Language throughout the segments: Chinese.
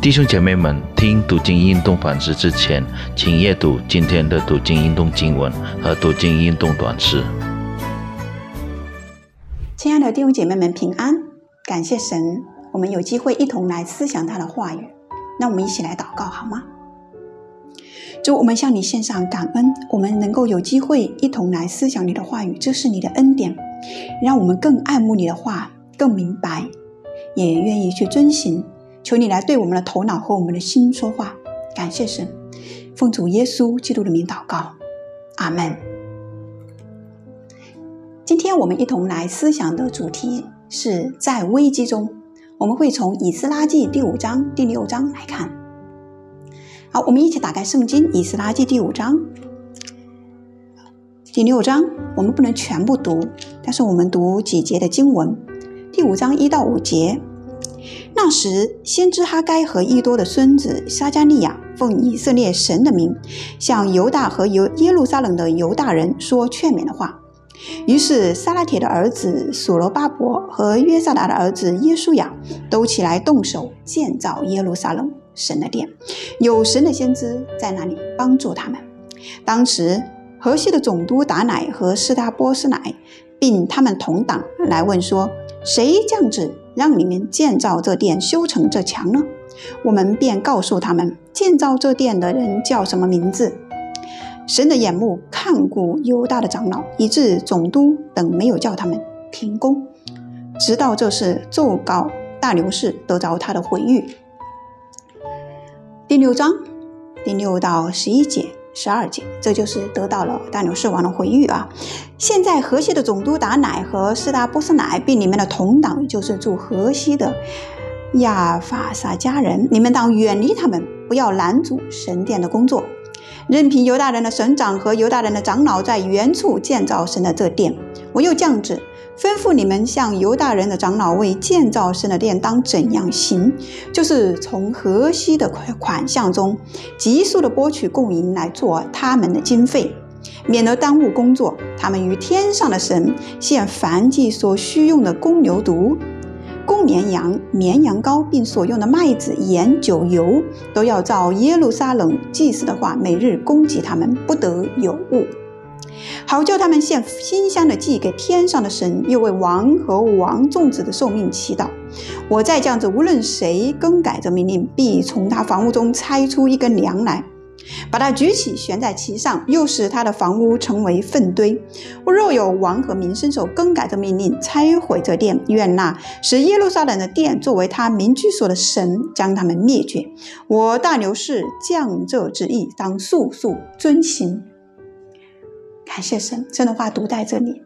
弟兄姐妹们，听读经运动反思之前，请阅读今天的读经运动经文和读经运动短诗。亲爱的弟兄姐妹们，平安！感谢神，我们有机会一同来思想他的话语。那我们一起来祷告好吗？主，我们向你献上感恩，我们能够有机会一同来思想你的话语，这是你的恩典，让我们更爱慕你的话，更明白，也愿意去遵行。求你来对我们的头脑和我们的心说话，感谢神，奉主耶稣基督的名祷告，阿门。今天我们一同来思想的主题是在危机中，我们会从以斯拉记第五章第六章来看。好，我们一起打开圣经以斯拉记第五章第六章，我们不能全部读，但是我们读几节的经文，第五章一到五节。那时，先知哈该和伊多的孙子撒加利亚奉以色列神的名，向犹大和犹耶路撒冷的犹大人说劝勉的话。于是，撒拉铁的儿子所罗巴伯和约萨达的儿子耶稣雅都起来动手建造耶路撒冷神的殿，有神的先知在那里帮助他们。当时，河西的总督达乃和斯达波斯乃，并他们同党来问说：“谁降旨？”让你们建造这殿、修成这墙呢？我们便告诉他们，建造这殿的人叫什么名字。神的眼目看顾犹大的长老，以致总督等没有叫他们停工，直到这事奏告大流士，得着他的回谕。第六章第六到十一节。十二节，这就是得到了大牛士王的回谕啊！现在河西的总督达乃和斯达波斯乃，并你们的同党，就是住河西的亚法萨家人，你们当远离他们，不要拦阻神殿的工作，任凭犹大人的省长和犹大人的长老在原处建造神的这殿。我又降旨。吩咐你们向犹大人的长老为建造神的殿当怎样行，就是从河西的款款项中急速的拨取供银来做他们的经费，免得耽误工作。他们与天上的神献燔祭所需用的公牛犊、公绵羊、绵羊羔，并所用的麦子、盐、酒、油，都要照耶路撒冷祭祀的话，每日供给他们，不得有误。好叫他们献馨香的祭给天上的神，又为王和王众子的寿命祈祷。我再这样子，无论谁更改这命令，必从他房屋中拆出一根梁来，把它举起悬在其上，又使他的房屋成为粪堆。若有王和民伸手更改这命令，拆毁这殿，愿那使耶路撒冷的殿作为他民居所的神将他们灭绝。我大牛士降这之意，当速速遵行。感谢神，神的话读在这里。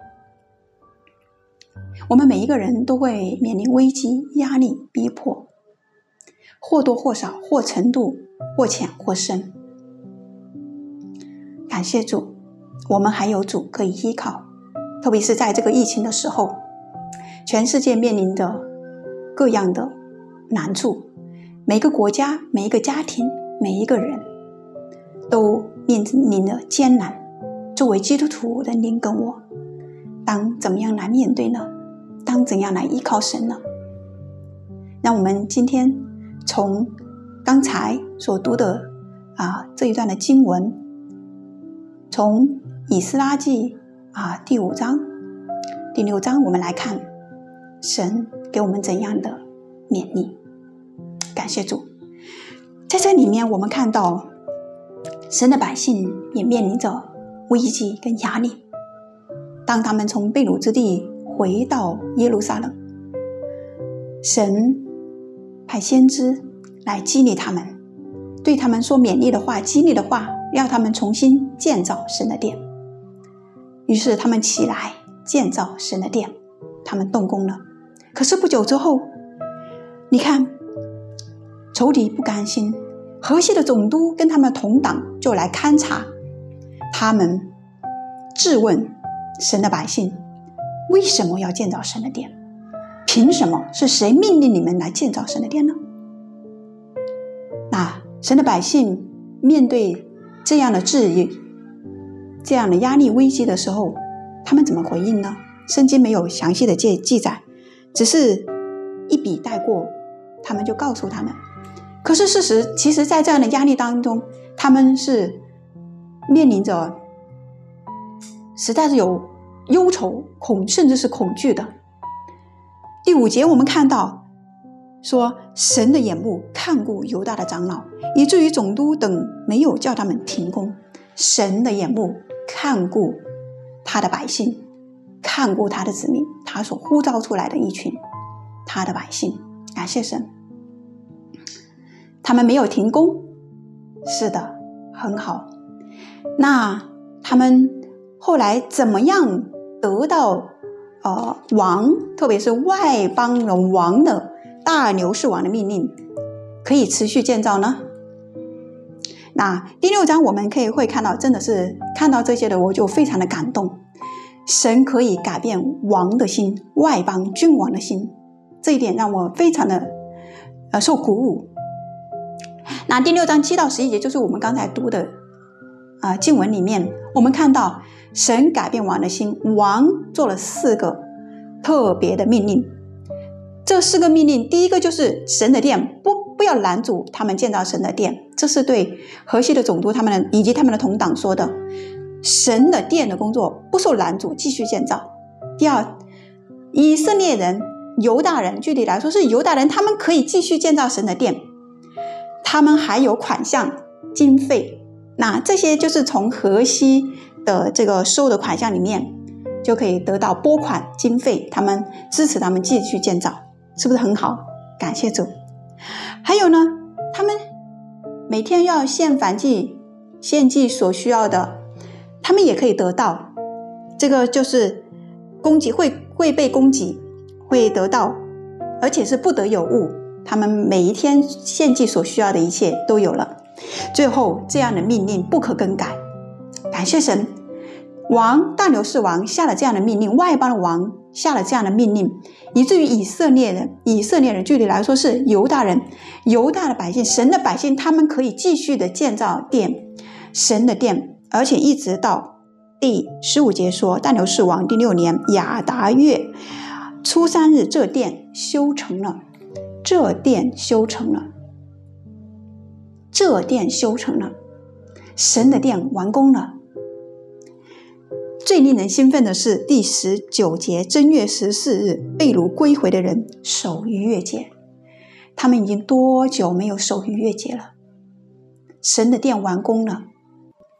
我们每一个人都会面临危机、压力、逼迫，或多或少，或程度，或浅或深。感谢主，我们还有主可以依靠。特别是在这个疫情的时候，全世界面临着各样的难处，每个国家、每一个家庭、每一个人都面临着艰难。作为基督徒的您跟我，当怎么样来面对呢？当怎样来依靠神呢？让我们今天从刚才所读的啊这一段的经文，从以斯拉记啊第五章、第六章，我们来看神给我们怎样的勉励。感谢主，在这里面我们看到神的百姓也面临着。危机跟压力，当他们从被掳之地回到耶路撒冷，神派先知来激励他们，对他们说勉励的话、激励的话，要他们重新建造神的殿。于是他们起来建造神的殿，他们动工了。可是不久之后，你看，仇敌不甘心，河西的总督跟他们同党就来勘察。他们质问神的百姓：“为什么要建造神的殿？凭什么？是谁命令你们来建造神的殿呢？”那神的百姓面对这样的质疑、这样的压力危机的时候，他们怎么回应呢？圣经没有详细的记记载，只是一笔带过。他们就告诉他们：“可是事实，其实，在这样的压力当中，他们是面临着实在是有忧愁、恐，甚至是恐惧的。第五节，我们看到说，神的眼目看顾犹大的长老，以至于总督等没有叫他们停工。神的眼目看顾他的百姓，看顾他的子民，他所呼召出来的一群他的百姓。感谢神。他们没有停工，是的，很好。那他们后来怎么样得到呃王，特别是外邦人王的大牛士王的命令，可以持续建造呢？那第六章我们可以会看到，真的是看到这些的，我就非常的感动。神可以改变王的心，外邦君王的心，这一点让我非常的呃受鼓舞。那第六章七到十一节就是我们刚才读的啊经文里面，我们看到神改变王的心，王做了四个特别的命令。这四个命令，第一个就是神的殿不不要拦阻他们建造神的殿，这是对河西的总督他们以及他们的同党说的。神的殿的工作不受拦阻，继续建造。第二，以色列人、犹大人，具体来说是犹大人，他们可以继续建造神的殿。他们还有款项、经费，那这些就是从河西的这个收的款项里面就可以得到拨款经费，他们支持他们继续建造，是不是很好？感谢主。还有呢，他们每天要献燔祭、献祭所需要的，他们也可以得到。这个就是供给会会被供给，会得到，而且是不得有误。他们每一天献祭所需要的一切都有了。最后，这样的命令不可更改。感谢神，王大牛士王下了这样的命令，外邦的王下了这样的命令，以至于以色列人，以色列人具体来说是犹大人，犹大的百姓，神的百姓，他们可以继续的建造殿，神的殿，而且一直到第十五节说，大牛士王第六年亚达月初三日，这殿修成了。这殿修成了，这殿修成了，神的殿完工了。最令人兴奋的是第十九节，正月十四日，被掳归回的人守逾越节。他们已经多久没有守逾越节了？神的殿完工了，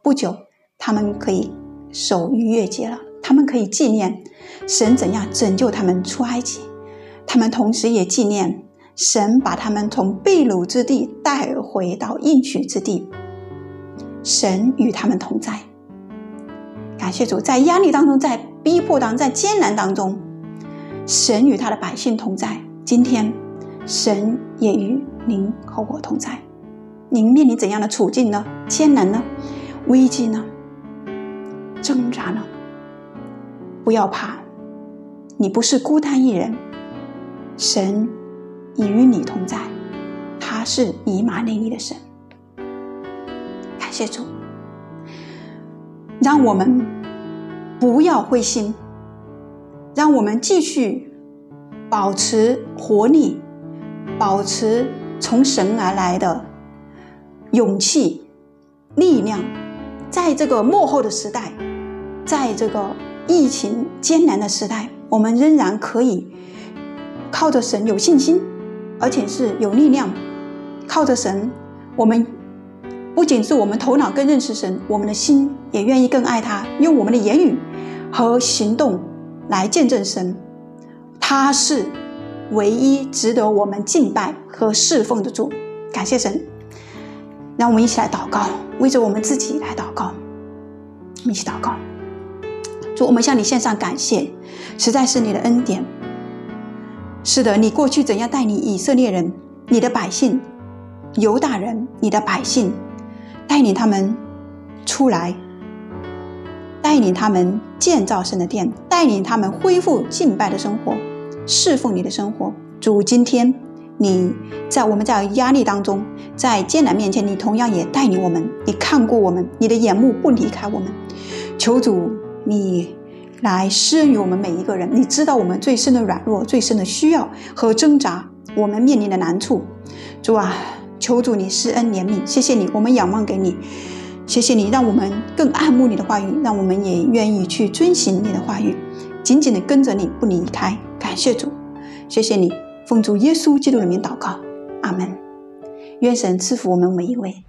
不久他们可以守逾越节了。他们可以纪念神怎样拯救他们出埃及，他们同时也纪念。神把他们从被掳之地带回到应许之地，神与他们同在。感谢主，在压力当中，在逼迫当中，在艰难当中，神与他的百姓同在。今天，神也与您和我同在。您面临怎样的处境呢？艰难呢？危机呢？挣扎呢？不要怕，你不是孤单一人。神。已与你同在，他是以马内利的神。感谢主，让我们不要灰心，让我们继续保持活力，保持从神而来的勇气、力量，在这个幕后的时代，在这个疫情艰难的时代，我们仍然可以靠着神有信心。而且是有力量，靠着神，我们不仅是我们头脑更认识神，我们的心也愿意更爱他，用我们的言语和行动来见证神。他是唯一值得我们敬拜和侍奉的主。感谢神，让我们一起来祷告，为着我们自己来祷告。我们一起祷告，主，我们向你献上感谢，实在是你的恩典。是的，你过去怎样带领以色列人、你的百姓、犹大人、你的百姓，带领他们出来，带领他们建造神的殿，带领他们恢复敬拜的生活，侍奉你的生活。主，今天你在我们在压力当中，在艰难面前，你同样也带领我们，你看过我们，你的眼目不离开我们。求主，你。来施恩于我们每一个人，你知道我们最深的软弱、最深的需要和挣扎，我们面临的难处。主啊，求主你施恩怜悯，谢谢你，我们仰望给你，谢谢你，让我们更爱慕你的话语，让我们也愿意去遵行你的话语，紧紧的跟着你不离开。感谢主，谢谢你，奉主耶稣基督的名祷告，阿门。愿神赐福我们每一位。